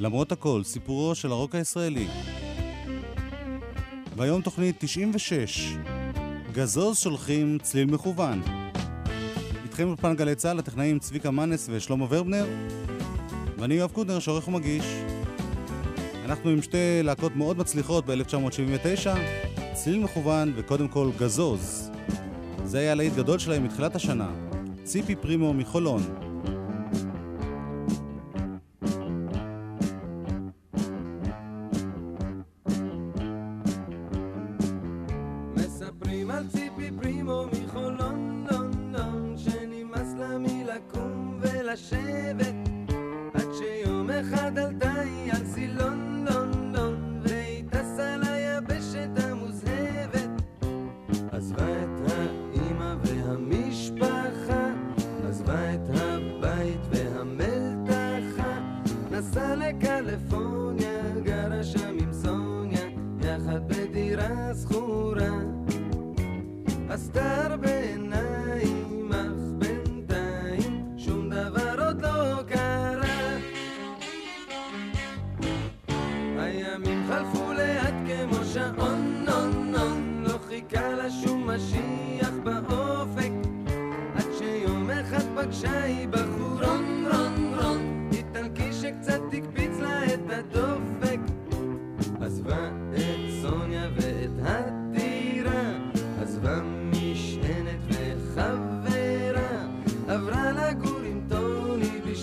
למרות הכל, סיפורו של הרוק הישראלי. והיום תוכנית 96, גזוז שולחים צליל מכוון. איתכם בפן גלי צה"ל, הטכנאים צביקה מנס ושלמה ורבנר, ואני יואב קודנר, שעורך ומגיש. אנחנו עם שתי להקות מאוד מצליחות ב-1979, צליל מכוון וקודם כל גזוז. זה היה להיט גדול שלהם מתחילת השנה. ציפי פרימו מחולון.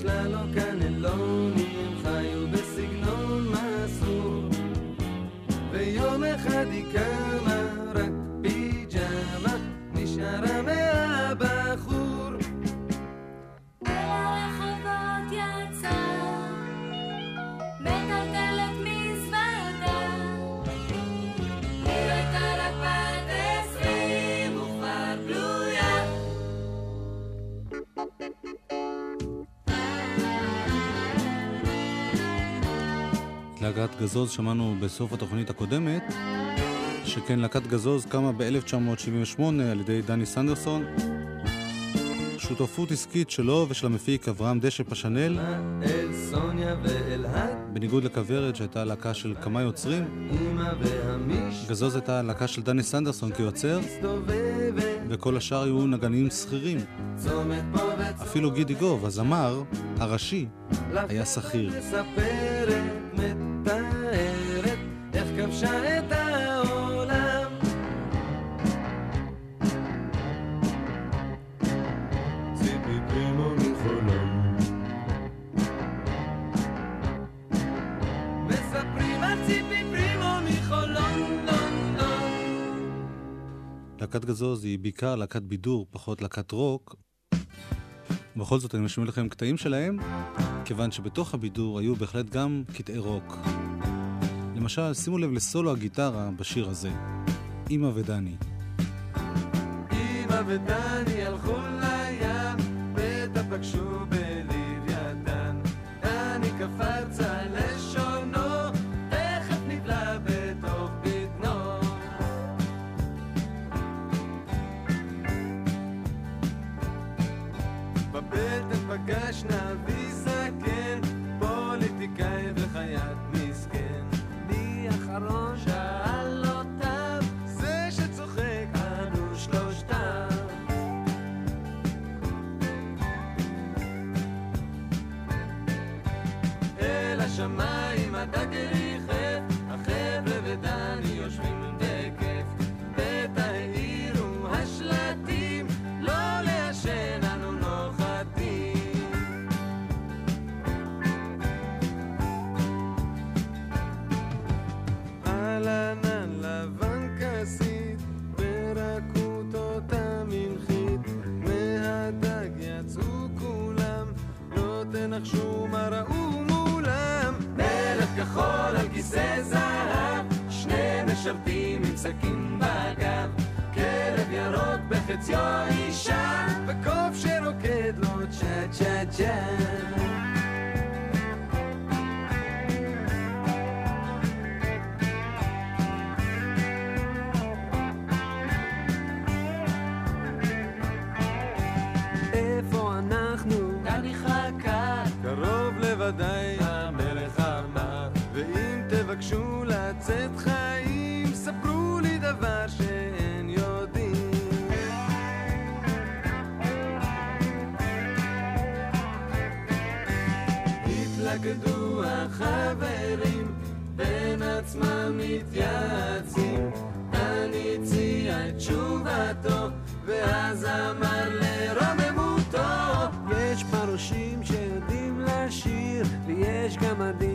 להקת גזוז שמענו בסוף התוכנית הקודמת, שכן להקת גזוז קמה ב-1978 על ידי דני סנדרסון. שותפות עסקית שלו ושל המפיק אברהם דשא פשנל. בניגוד לכוורת שהייתה להקה של כמה יוצרים, גזוז הייתה להקה של דני סנדרסון כיוצר, וכל השאר היו נגנים שכירים. אפילו גידי גוב, הזמר הראשי, היה שכיר. להקת גזוז היא בעיקר להקת בידור, פחות להקת רוק. בכל זאת אני משמיע לכם קטעים שלהם, כיוון שבתוך הבידור היו בהחלט גם קטעי רוק. למשל, שימו לב לסולו הגיטרה בשיר הזה, אמא ודני. אמא ודני הלכו לים, בטח פגשו בלוויתן. דני קפץ על Gash Navi. Acho que a madeira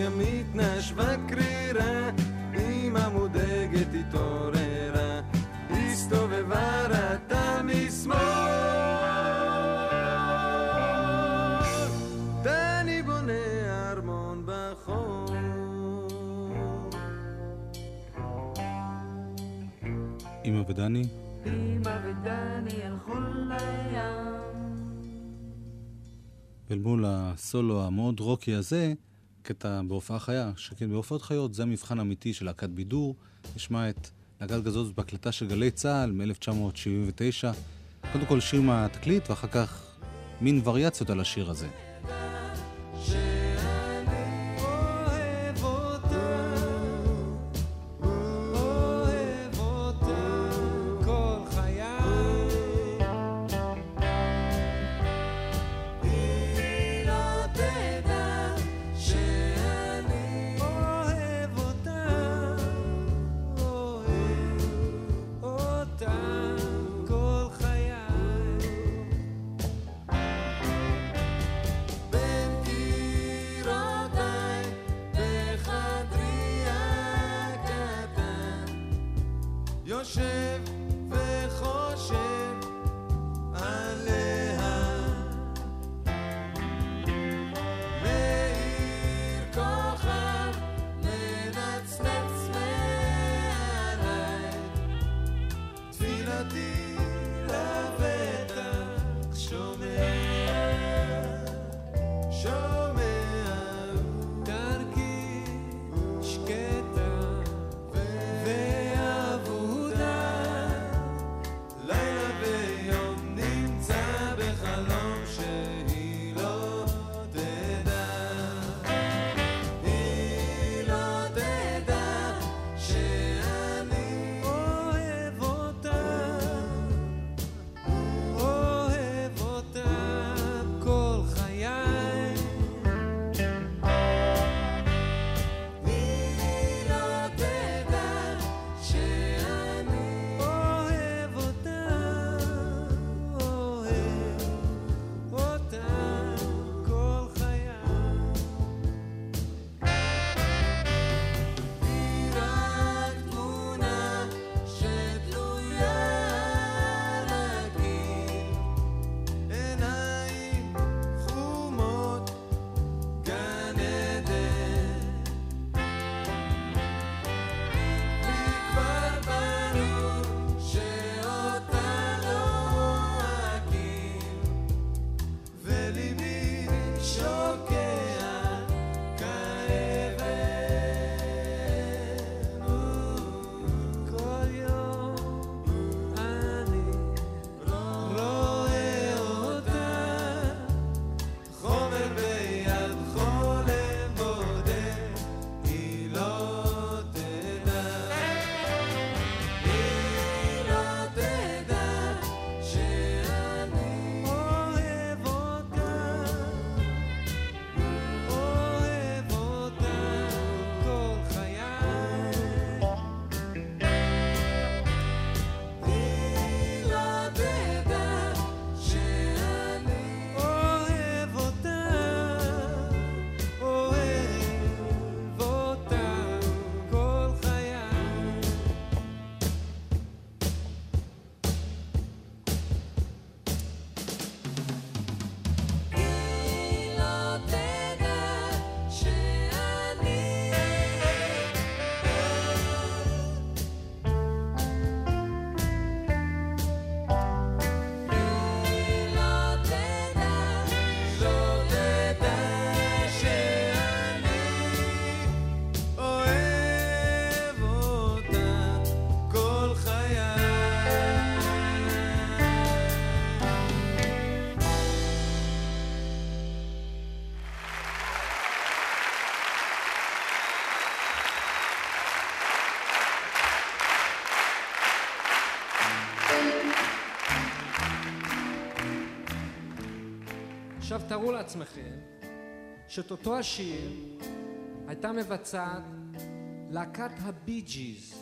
רוח ימית נשבה קרירה אמא מודאגת התעוררה הסתובבה ראתה משמאל. דני בונה ארמון בחור אמא ודני, אמא ודני הלכו לים. ואל מול הסולו המאוד רוקי הזה, קטע בהופעה חיה, שכן בהופעות חיות זה המבחן האמיתי של להקת בידור. נשמע את להקת גזוז בהקלטה של גלי צה"ל מ-1979. קודם כל שיר מהתקליט, ואחר כך מין וריאציות על השיר הזה. תארו לעצמכם שאת אותו השיר הייתה מבצעת להקת הבי ג'יז.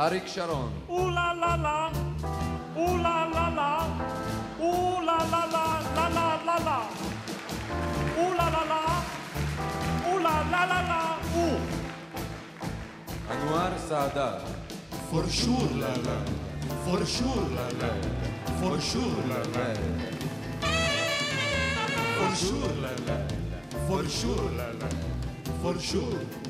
אריק שרון, Ooh la la la, ooh la la la, ooh la la la la la la la, ooh la la la, ooh la la la la, ooh. אנואר סאדאת, For sure la la, for sure la la, for sure la la, for sure la la, for sure la la, for sure.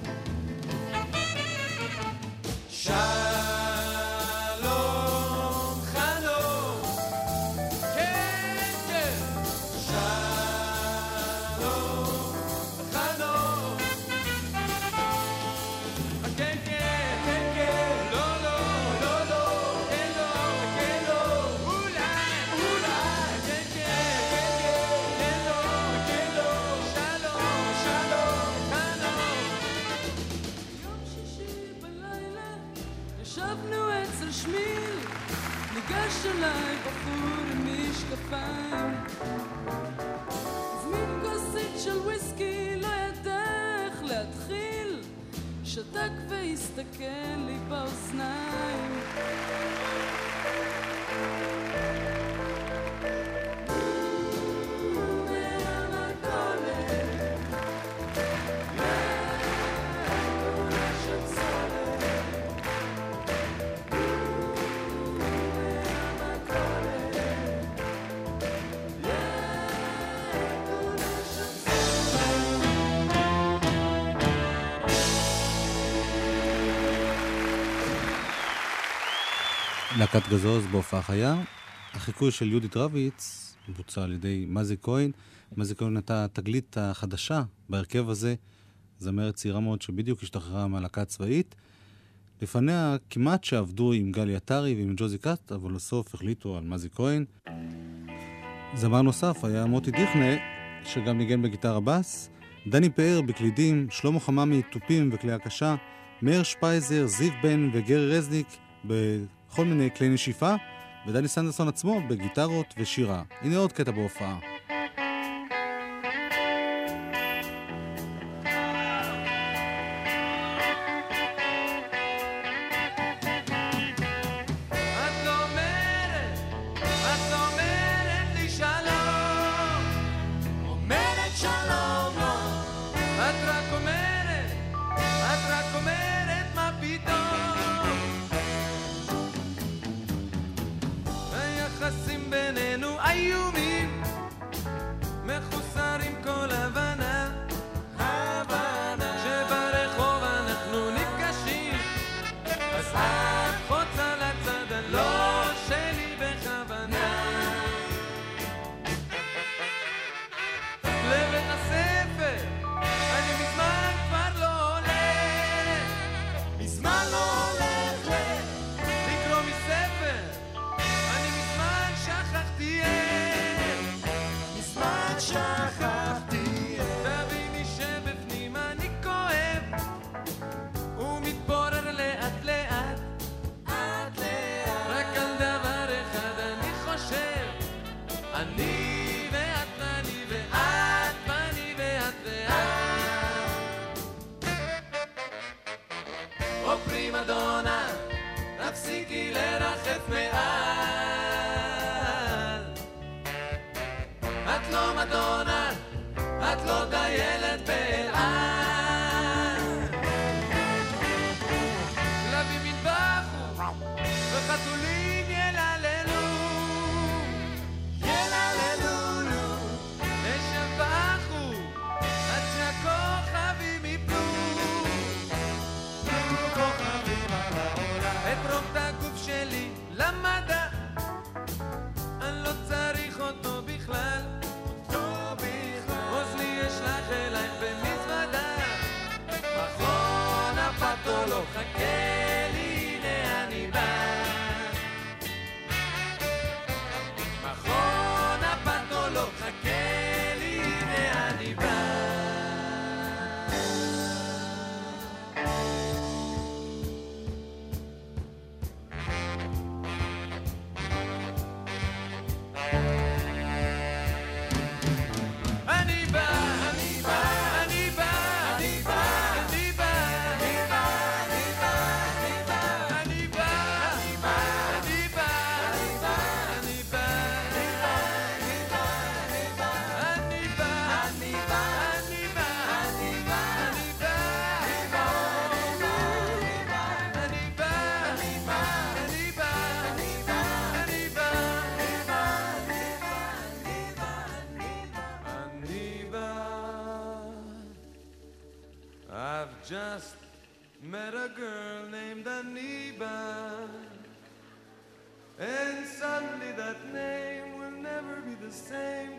להקת גזוז בהופעה חיה. החיקוי של יהודית רביץ בוצע על ידי מזי כהן. מזי כהן הייתה התגלית החדשה בהרכב הזה, זמרת צעירה מאוד שבדיוק השתחררה מהלהקה הצבאית. לפניה כמעט שעבדו עם גלי עטרי ועם ג'וזי קאט, אבל בסוף החליטו על מזי כהן. זמר נוסף היה מוטי דיכנה, שגם ניגן בגיטרה בס, דני פאר בקלידים, שלמה חממי תופים וכלי הקשה, מאיר שפייזר, זיו בן וגרי רזניק בכל מיני כלי נשיפה, ודני סנדרסון עצמו בגיטרות ושירה. הנה עוד קטע בהופעה. that name will never be the same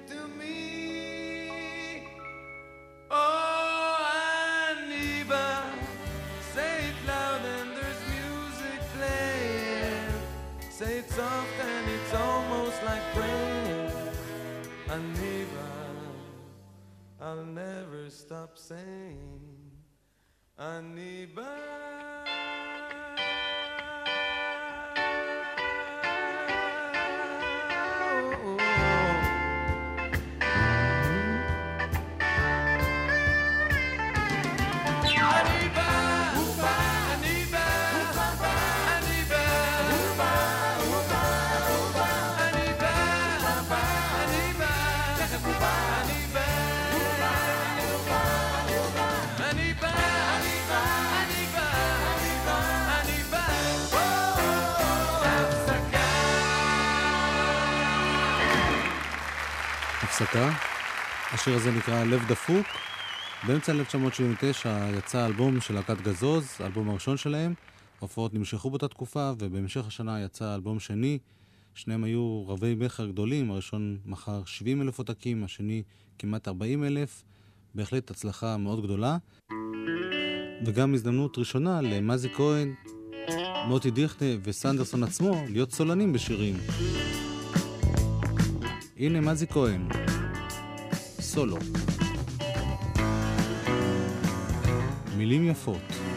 הפסקה. השיר הזה נקרא לב דפוק. באמצע 1979 יצא אלבום של להקת גזוז, האלבום הראשון שלהם. ההופעות נמשכו באותה תקופה, ובהמשך השנה יצא אלבום שני. שניהם היו רבי מכר גדולים, הראשון מכר 70 אלף עותקים, השני כמעט 40 אלף. בהחלט הצלחה מאוד גדולה. וגם הזדמנות ראשונה למאזי כהן, מוטי דיכטה וסנדרסון עצמו להיות סולנים בשירים. הנה מזי כהן. סולו. מילים יפות.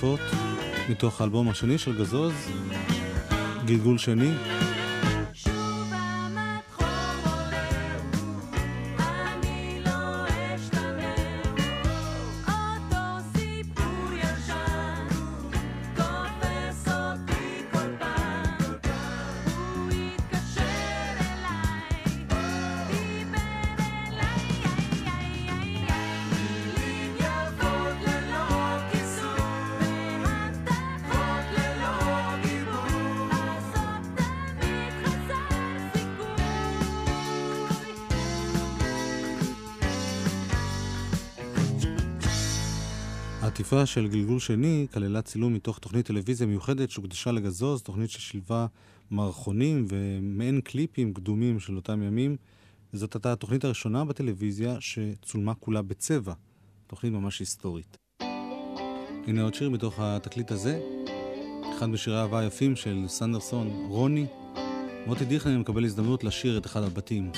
יפות, מתוך האלבום השני של גזוז, גלגול שני, של גלגול שני כללה צילום מתוך תוכנית טלוויזיה מיוחדת שהוקדשה לגזוז, תוכנית ששילבה מערכונים ומעין קליפים קדומים של אותם ימים. זאת הייתה התוכנית הראשונה בטלוויזיה שצולמה כולה בצבע. תוכנית ממש היסטורית. הנה עוד שיר מתוך התקליט הזה, אחד משירי האהבה היפים של סנדרסון, רוני. מוטי דיכנר מקבל הזדמנות לשיר את אחד הבתים.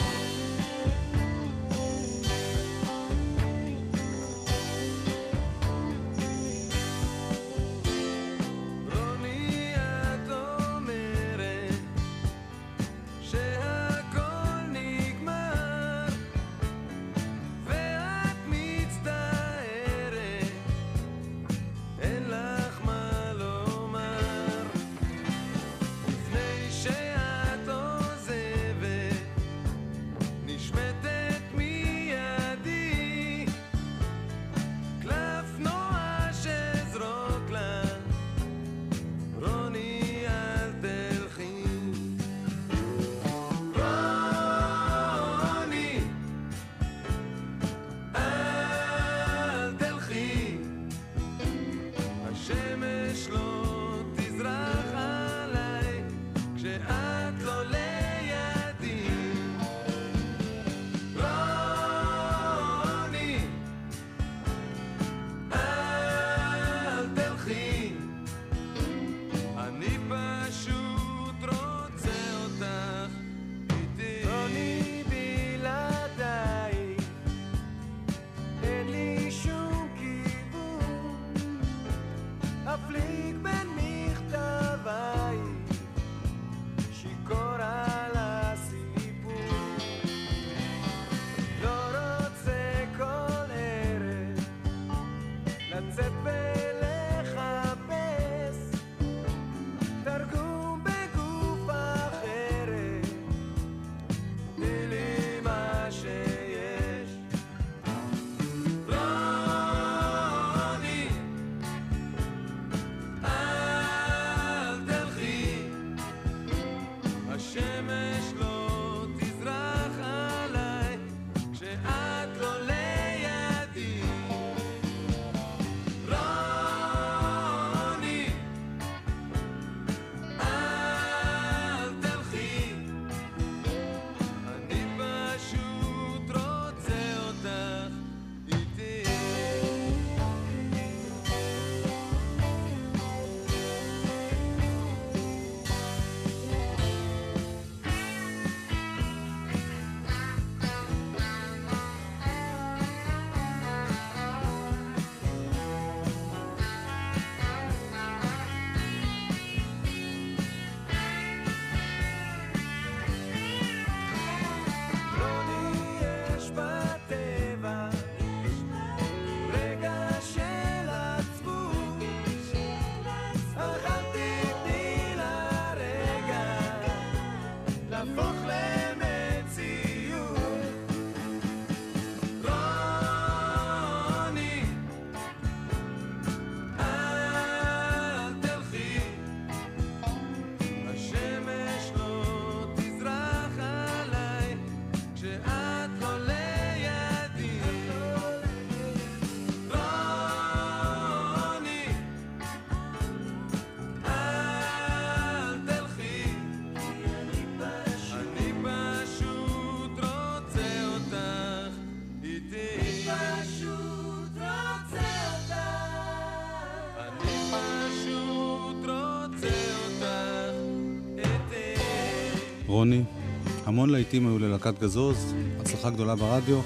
המון להיטים היו ללהקת גזוז, הצלחה גדולה ברדיו,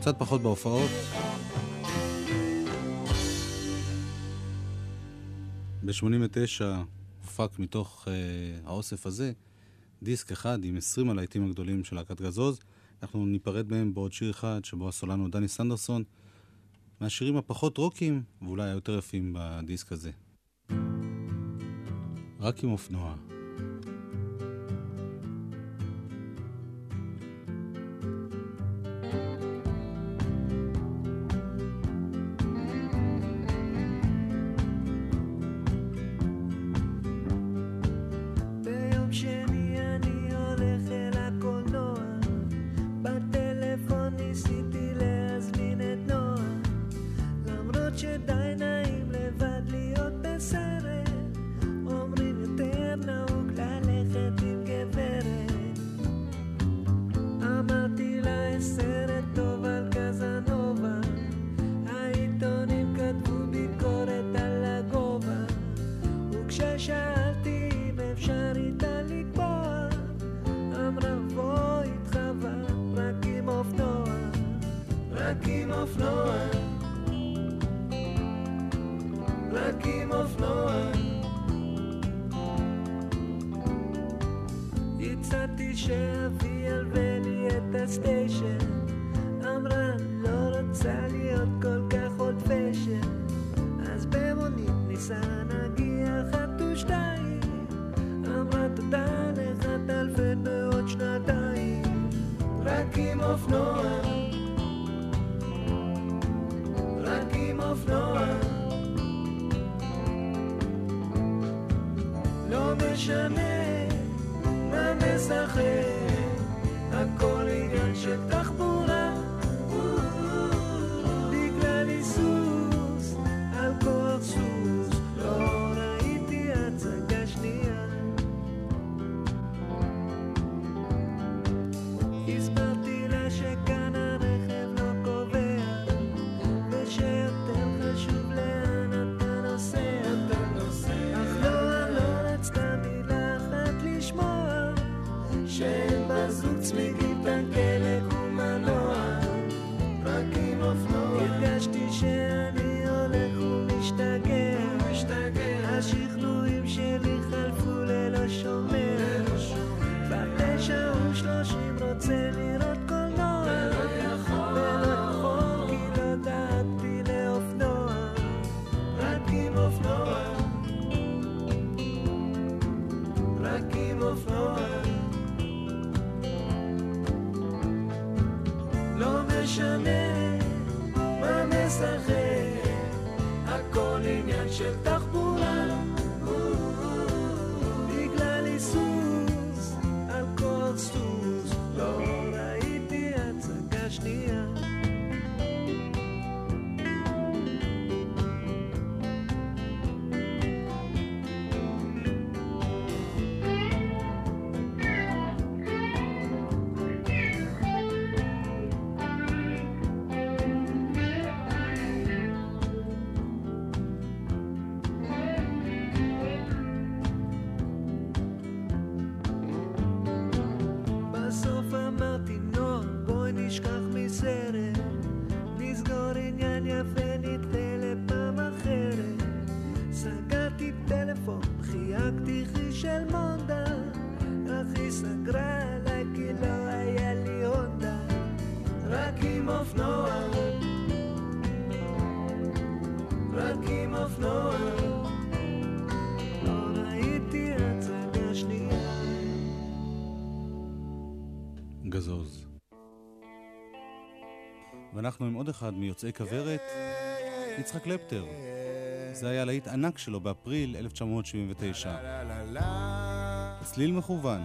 קצת פחות בהופעות. ב-89 הופק מתוך uh, האוסף הזה דיסק אחד עם 20 הלהיטים הגדולים של להקת גזוז. אנחנו ניפרד מהם בעוד שיר אחד שבו הסולן הוא דני סנדרסון, מהשירים הפחות רוקים ואולי היותר יפים בדיסק הזה. רק עם אופנוע. סגרה עליי כי לא היה לי הונדה, רק עם אופנוע. רק עם אופנוע. גזוז. ואנחנו עם עוד אחד מיוצאי כוורת, יצחק לפטר. זה היה להיט ענק שלו באפריל 1979. צליל מכוון.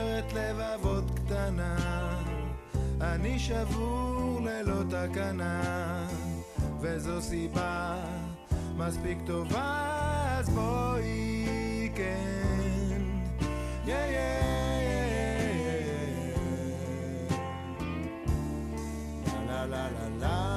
משמרת לבבות קטנה, אני שבור ללא תקנה, וזו סיבה מספיק טובה, אז בואי כן. Yeah, yeah, yeah, yeah, yeah. La la la la.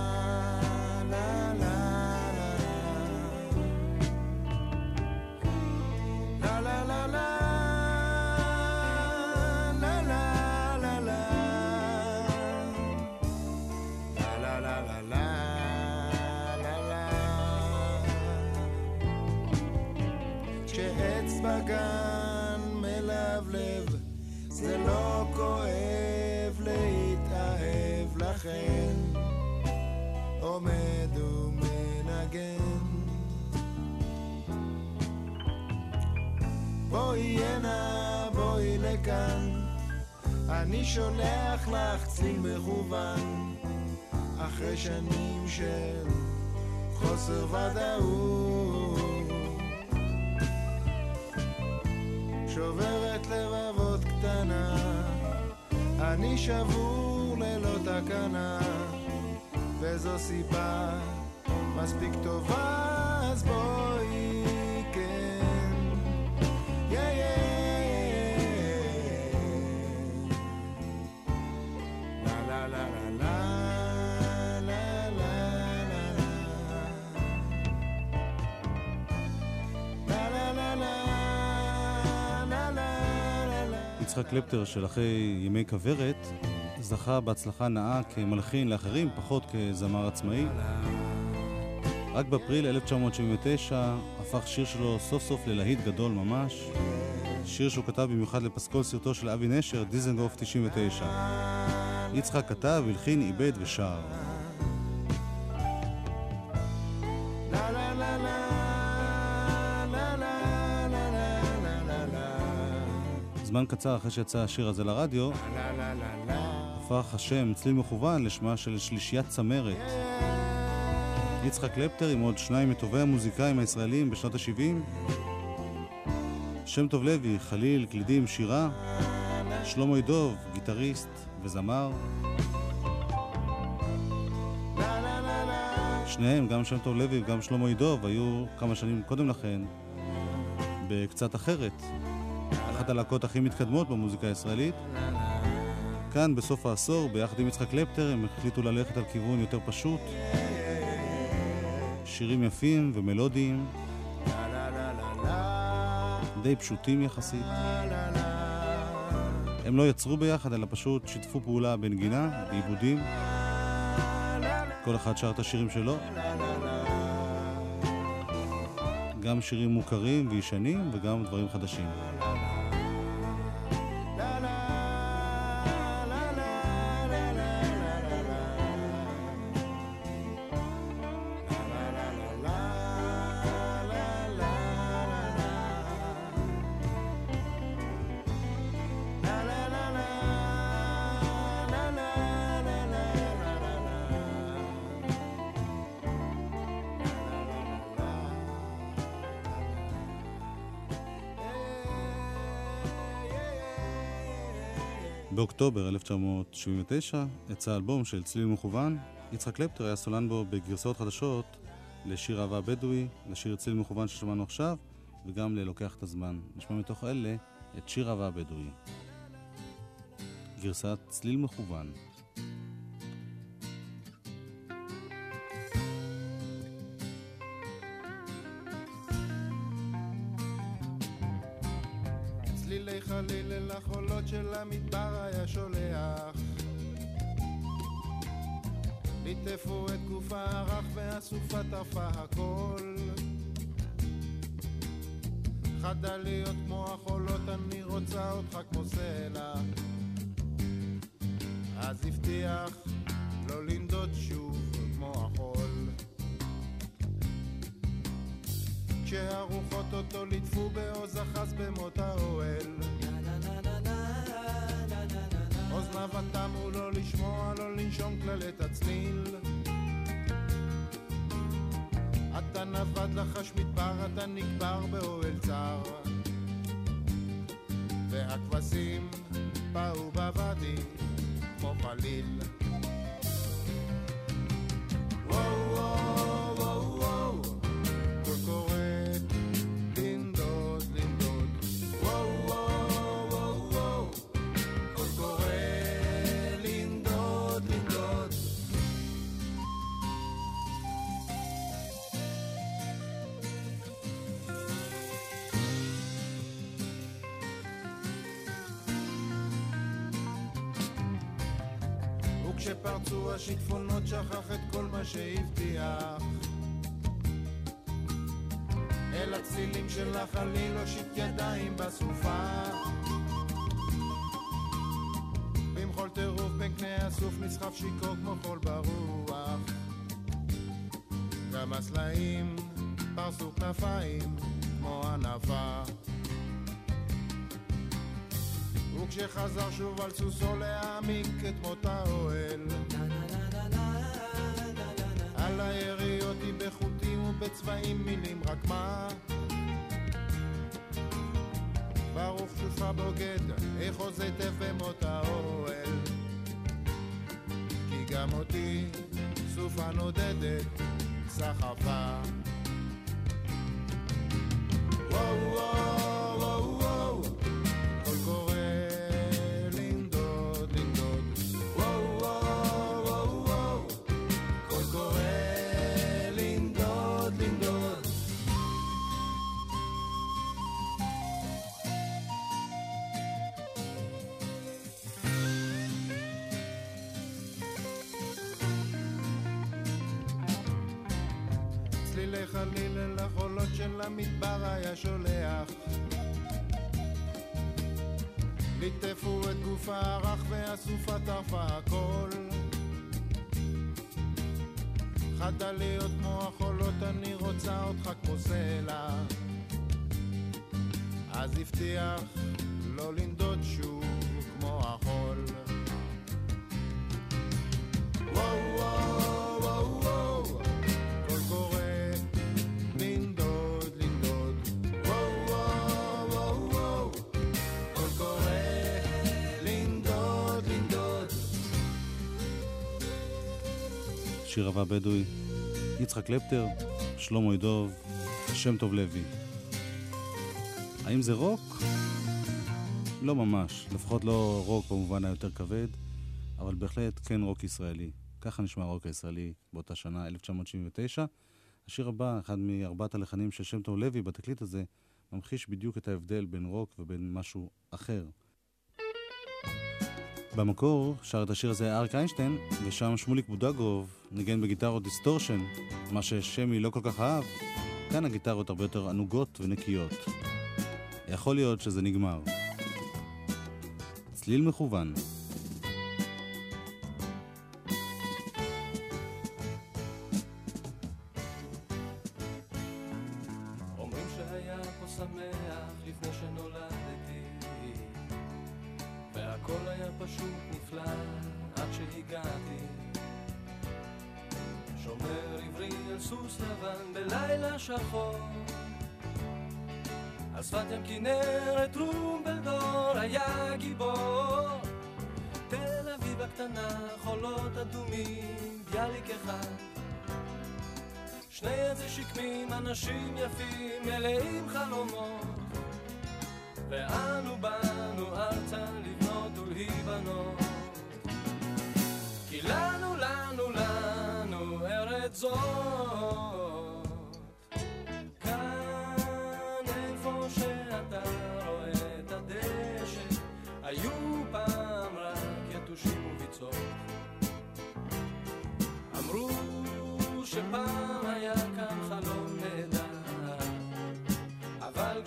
לכן עומד ומנגן. בואי הנה בואי לכאן אני שולח לך צליל מכוון. אחרי שנים של חוסר ודאות שוברת לבבות קטנה אני שבור תקנה, וזו סיבה מספיק טובה, אז בואי כן. Yeah, yeah, יא לה לה לה לה יצחק קלפטר של אחרי ימי כוורת זכה בהצלחה נאה כמלחין לאחרים, פחות כזמר עצמאי. רק באפריל 1979 הפך שיר שלו סוף סוף ללהיט גדול ממש. שיר שהוא כתב במיוחד לפסקול סרטו של אבי נשר, דיזנגוף 99. יצחק כתב, הלחין, איבד ושר. זמן קצר אחרי שיצא השיר הזה לרדיו, הפך השם צליל מכוון לשמה של שלישיית צמרת. יצחק קלפטר עם עוד שניים מטובי המוזיקאים הישראלים בשנות ה-70. שם טוב לוי, חליל, קלידים, שירה. שלמה ידוב, גיטריסט וזמר. שניהם, גם שם טוב לוי וגם שלמה ידוב, היו כמה שנים קודם לכן בקצת אחרת. אחת הלהקות הכי מתקדמות במוזיקה הישראלית. כאן, בסוף העשור, ביחד עם יצחק קלפטר, הם החליטו ללכת על כיוון יותר פשוט. שירים יפים ומלודיים, די פשוטים יחסית. הם לא יצרו ביחד, אלא פשוט שיתפו פעולה בנגינה, בעיבודים. כל אחד שר את השירים שלו. גם שירים מוכרים וישנים וגם דברים חדשים. באוקטובר 1979 יצא אלבום של צליל מכוון. יצחק קלפטר היה סולן בו בגרסאות חדשות לשיר אהבה בדואי, לשיר צליל מכוון ששמענו עכשיו, וגם ללוקח את הזמן. נשמע מתוך אלה את שיר אהבה בדואי. גרסת צליל מכוון. אל החולות של המדבר היה שולח. ליטפו את גופה הרך והסופה טרפה הכל. חדה להיות כמו החולות אני רוצה אותך כמו סלע. אז הבטיח לא לנדוד שוב כמו החול. כשהרוחות אותו ליטפו בעוז אחז במות האוהל אוזניו תמו לא לשמוע, לא לנשום כלל את הצליל אתה נבד לחש מדבר, אתה נקבר באוהל צר. והכבשים באו בוואדי כמו חליל אל הצלילים של החליל הושיט ידיים בסופה. במחול טירוף בין קנה הסוף נסחף שיכור כמו חול ברוח. גם הסלעים פרסו כנפיים כמו ענפה וכשחזר שוב על סוסו להעמיק את מות האוהל. על היריות היא בחוטים ובצבעים מילים רק מה? ברוך שופע בוגד איך עוז היטב במות האוהל? כי גם אותי סופה נודדת סחפה. וואו וואו של המדבר היה שולח. ליטפו את גופה הרך והסופה טרפה הכל. חדה להיות כמו החולות אני רוצה אותך כמו סלע. אז הבטיח לא לנדוד שיר הבא בדואי, יצחק קלפטר, שלמה ידוב, שם טוב לוי. האם זה רוק? לא ממש, לפחות לא רוק במובן היותר כבד, אבל בהחלט כן רוק ישראלי. ככה נשמע הרוק הישראלי באותה שנה, 1979. השיר הבא, אחד מארבעת הלחנים של שם טוב לוי בתקליט הזה, ממחיש בדיוק את ההבדל בין רוק ובין משהו אחר. במקור שר את השיר הזה אריק איינשטיין, ושם שמוליק בודגוב ניגן בגיטרות distortion, מה ששמי לא כל כך אהב. כאן הגיטרות הרבה יותר ענוגות ונקיות. יכול להיות שזה נגמר. צליל מכוון.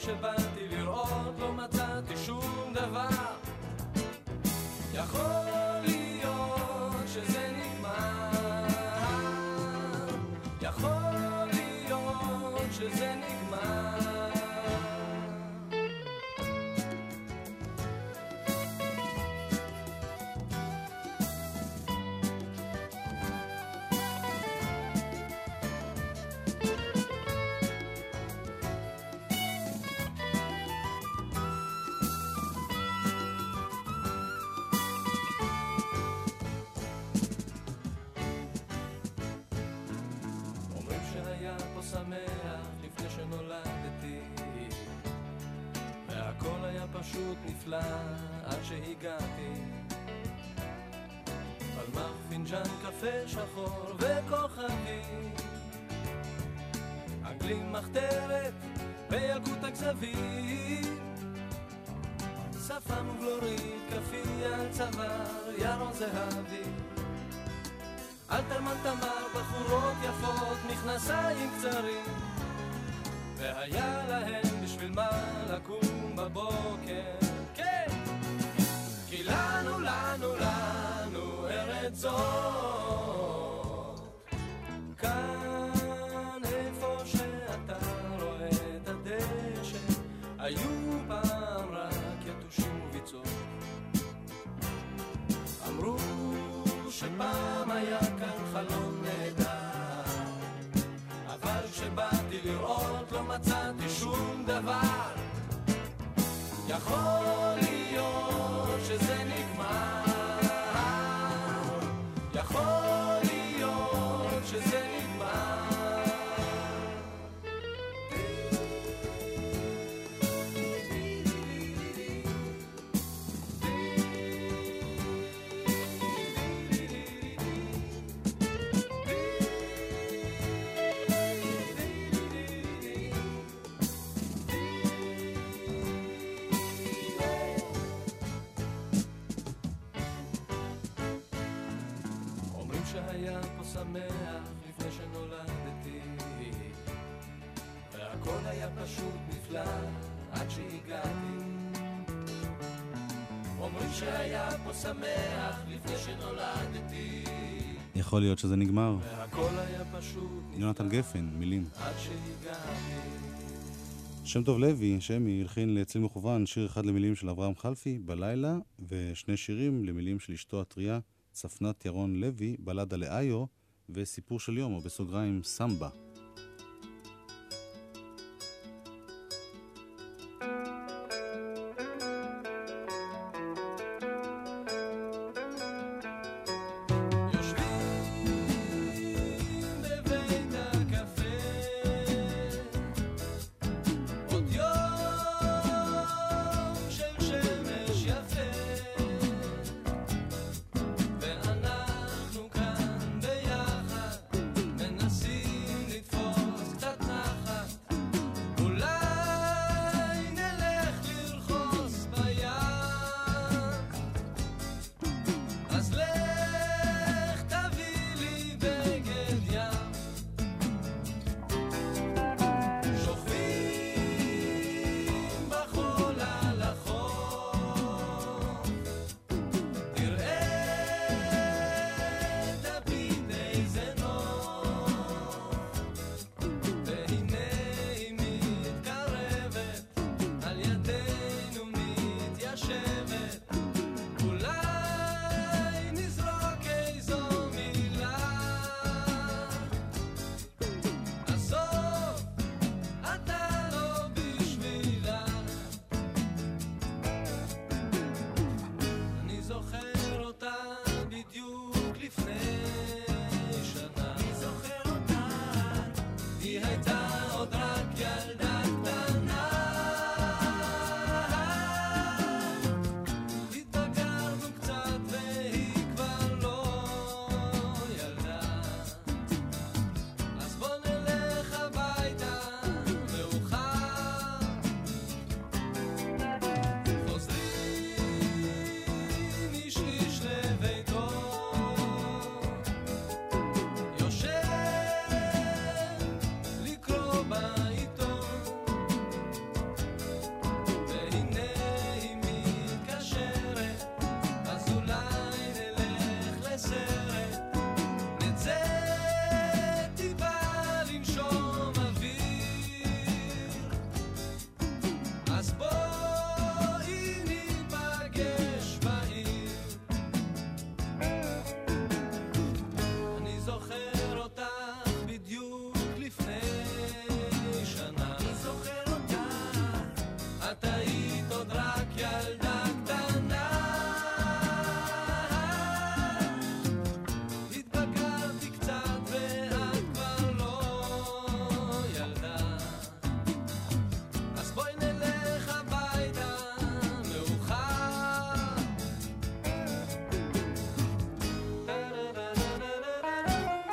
אבל אביב. שפם ובלורית, כפי על צוואר, ירון זהבי. אלתרמן תמר, בחורות יפות, מכנסיים קצרים. והיה להם בשביל מה לקום בבוקר. חלום נהדר. אבל כשבאתי לראות לא מצאתי שום דבר. יכול להיות שהיה פה שמח לפני שנולדתי. יכול להיות שזה נגמר. והכל היה פשוט יונתן גפן, מילים. עד שהגעתי. שם טוב לוי, שמי, הלחין לצליל מכוון שיר אחד למילים של אברהם חלפי, בלילה, ושני שירים למילים של אשתו הטריה, צפנת ירון לוי, בלדה לאיו, וסיפור של יום, או בסוגריים, סמבה.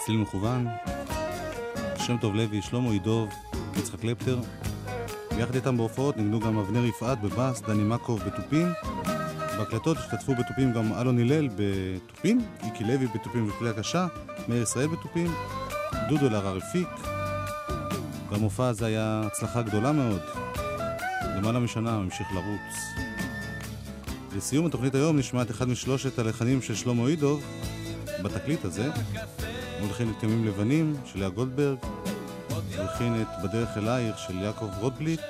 צליל מכוון, שם טוב לוי, שלמה עידוב, יצחק קלפטר. ביחד איתם בהופעות ניגנו גם אבנר יפעת בבאס, דני מקוב בתופים. בהקלטות השתתפו בתופים גם אלון הלל בתופים, איקי לוי בתופים וכלי הקשה, מאיר ישראל בתופים, דודו אלהרר הפיק. והמופע הזה היה הצלחה גדולה מאוד. למעלה משנה הוא המשיך לרוץ. לסיום התוכנית היום נשמע את אחד משלושת הלחנים של שלמה אידוב בתקליט הזה. הוא הלחין את ימים לבנים של לאה גולדברג, הוא הלחין את בדרך אלייך של יעקב רוטבליט,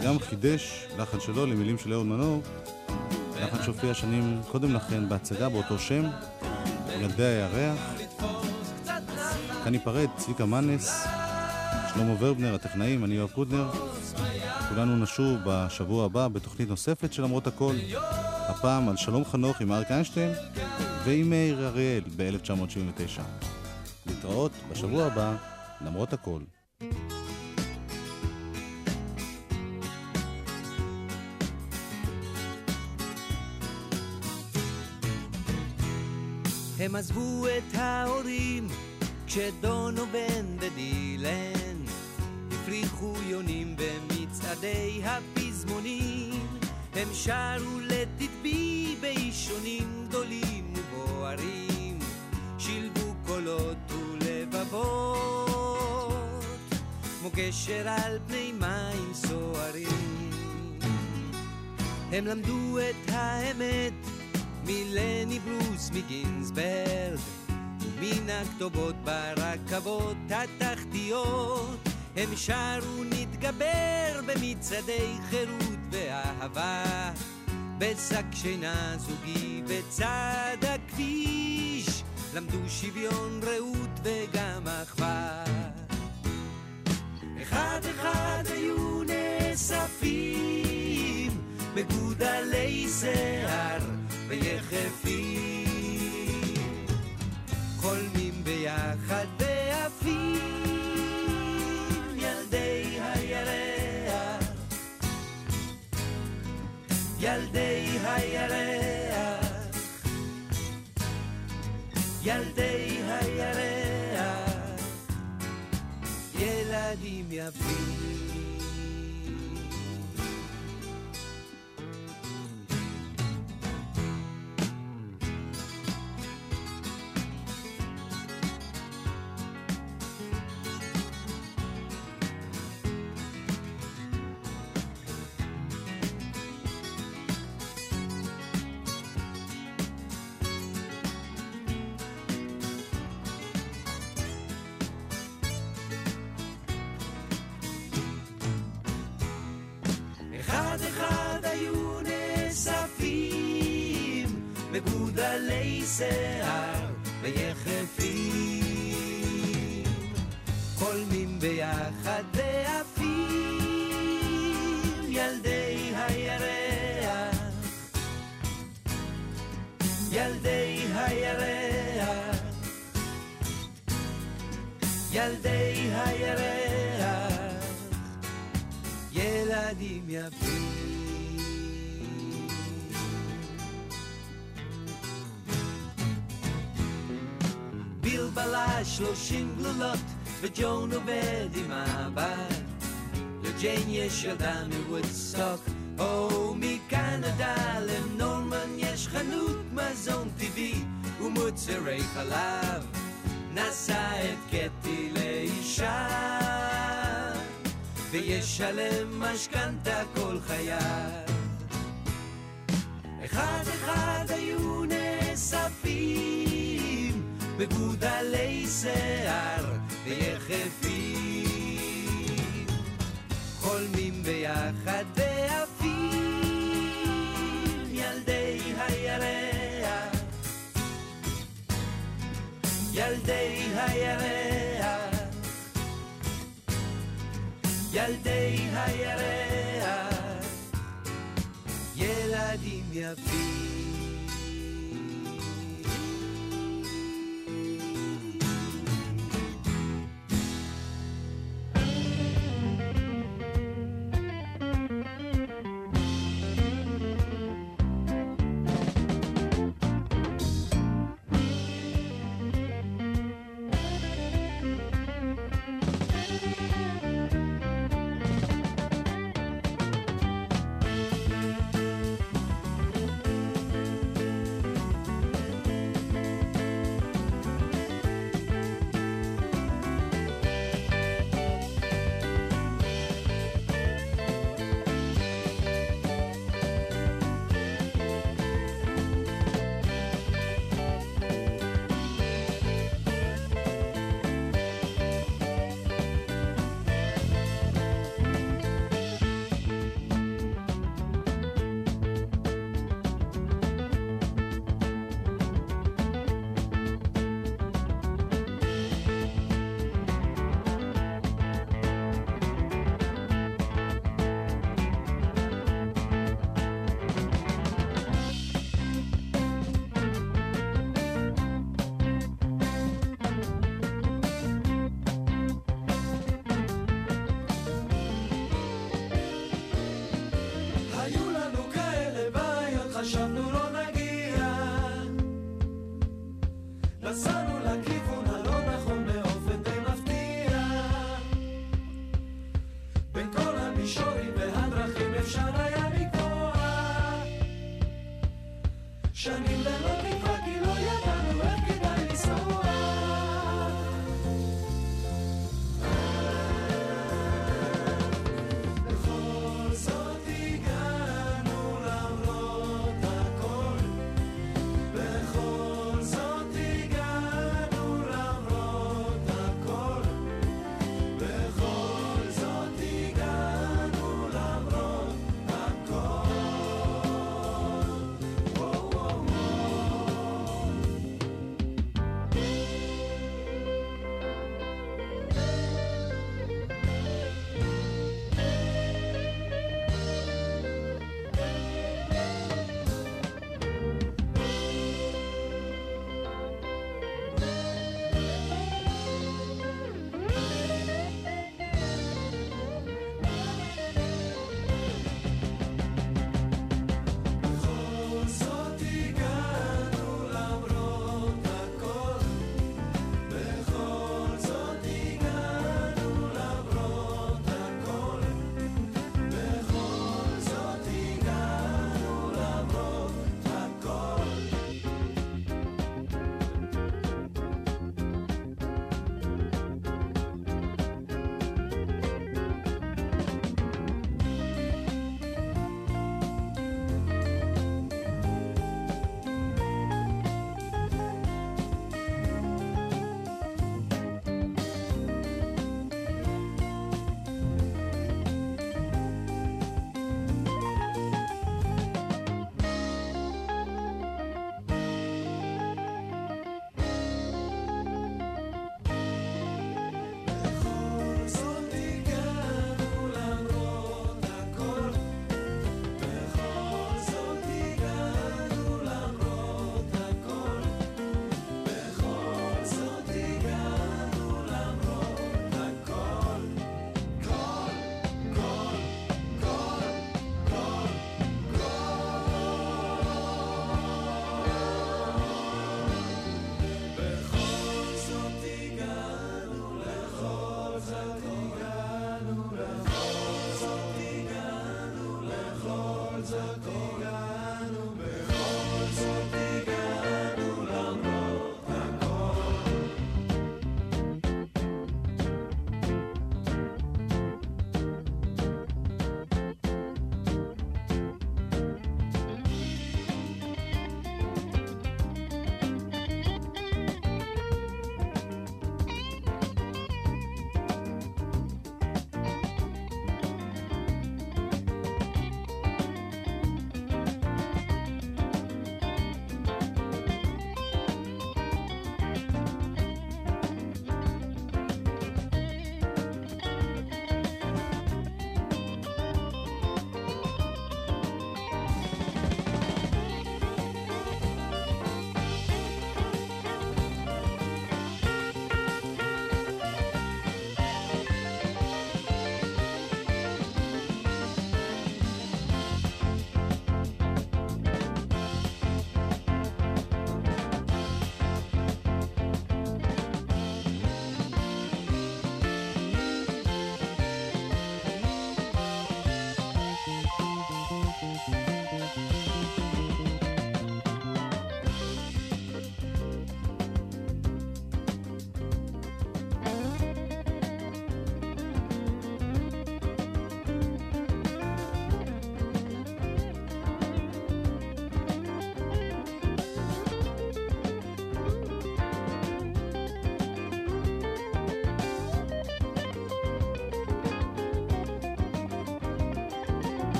וגם חידש לחן שלו למילים של אהוד מנור, לחן שהופיע שנים קודם לכן בהצגה באותו שם, ילדי הירח. כאן ניפרד, צביקה מנס, שלמה ורבנר, הטכנאים, אני יואב קודנר. כולנו נשוב בשבוע הבא בתוכנית נוספת של למרות הכל, הפעם על שלום חנוך עם אריק איינשטיין ועם מאיר אריאל ב-1979. להתראות בשבוע הבא, למרות הכל. הם עזבו את ההורים כשדונובן ודילן. הפריחו יונים במצעדי הפזמונים. הם שרו לתדבי באישונים גדולים ובוערים שילבו קולות ולבבות כמו גשר על פני מים סוערים. הם למדו את האמת מלני ברוס מגינסברג ומן הכתובות ברכבות התחתיות. הם שרו נתגבר במצעדי חירות ואהבה בשק שינה זוגי בצד הכביש למדו שוויון רעות וגם אחווה. אחד אחד היו נאספים מגודלי שיער ויחפים. חולמים ביחד ועפים ילדי הירח. ילדי הירח ילדי הירח ילדים יפים שיער ויחפים. חולמים ביחד ועפים ילדי הירח. ילדי הירח. ילדי הירח. ילדים יפים. בלבלה שלושים גלולות, וג'ון עובד עם הבת. לג'יין יש ילדה מוודסטוק, או מקנדה לנורמן יש חנות מזון טבעי ומוצרי חלב. נשא את קטי לאישה וישלם משכנתה כל חייו. אחד אחד היו נאספים בגודלי שיער ויחפים חולמים ביחד ועפים ילדי הירח. ילדי הירח. ילדי הירח, ילדים יפים.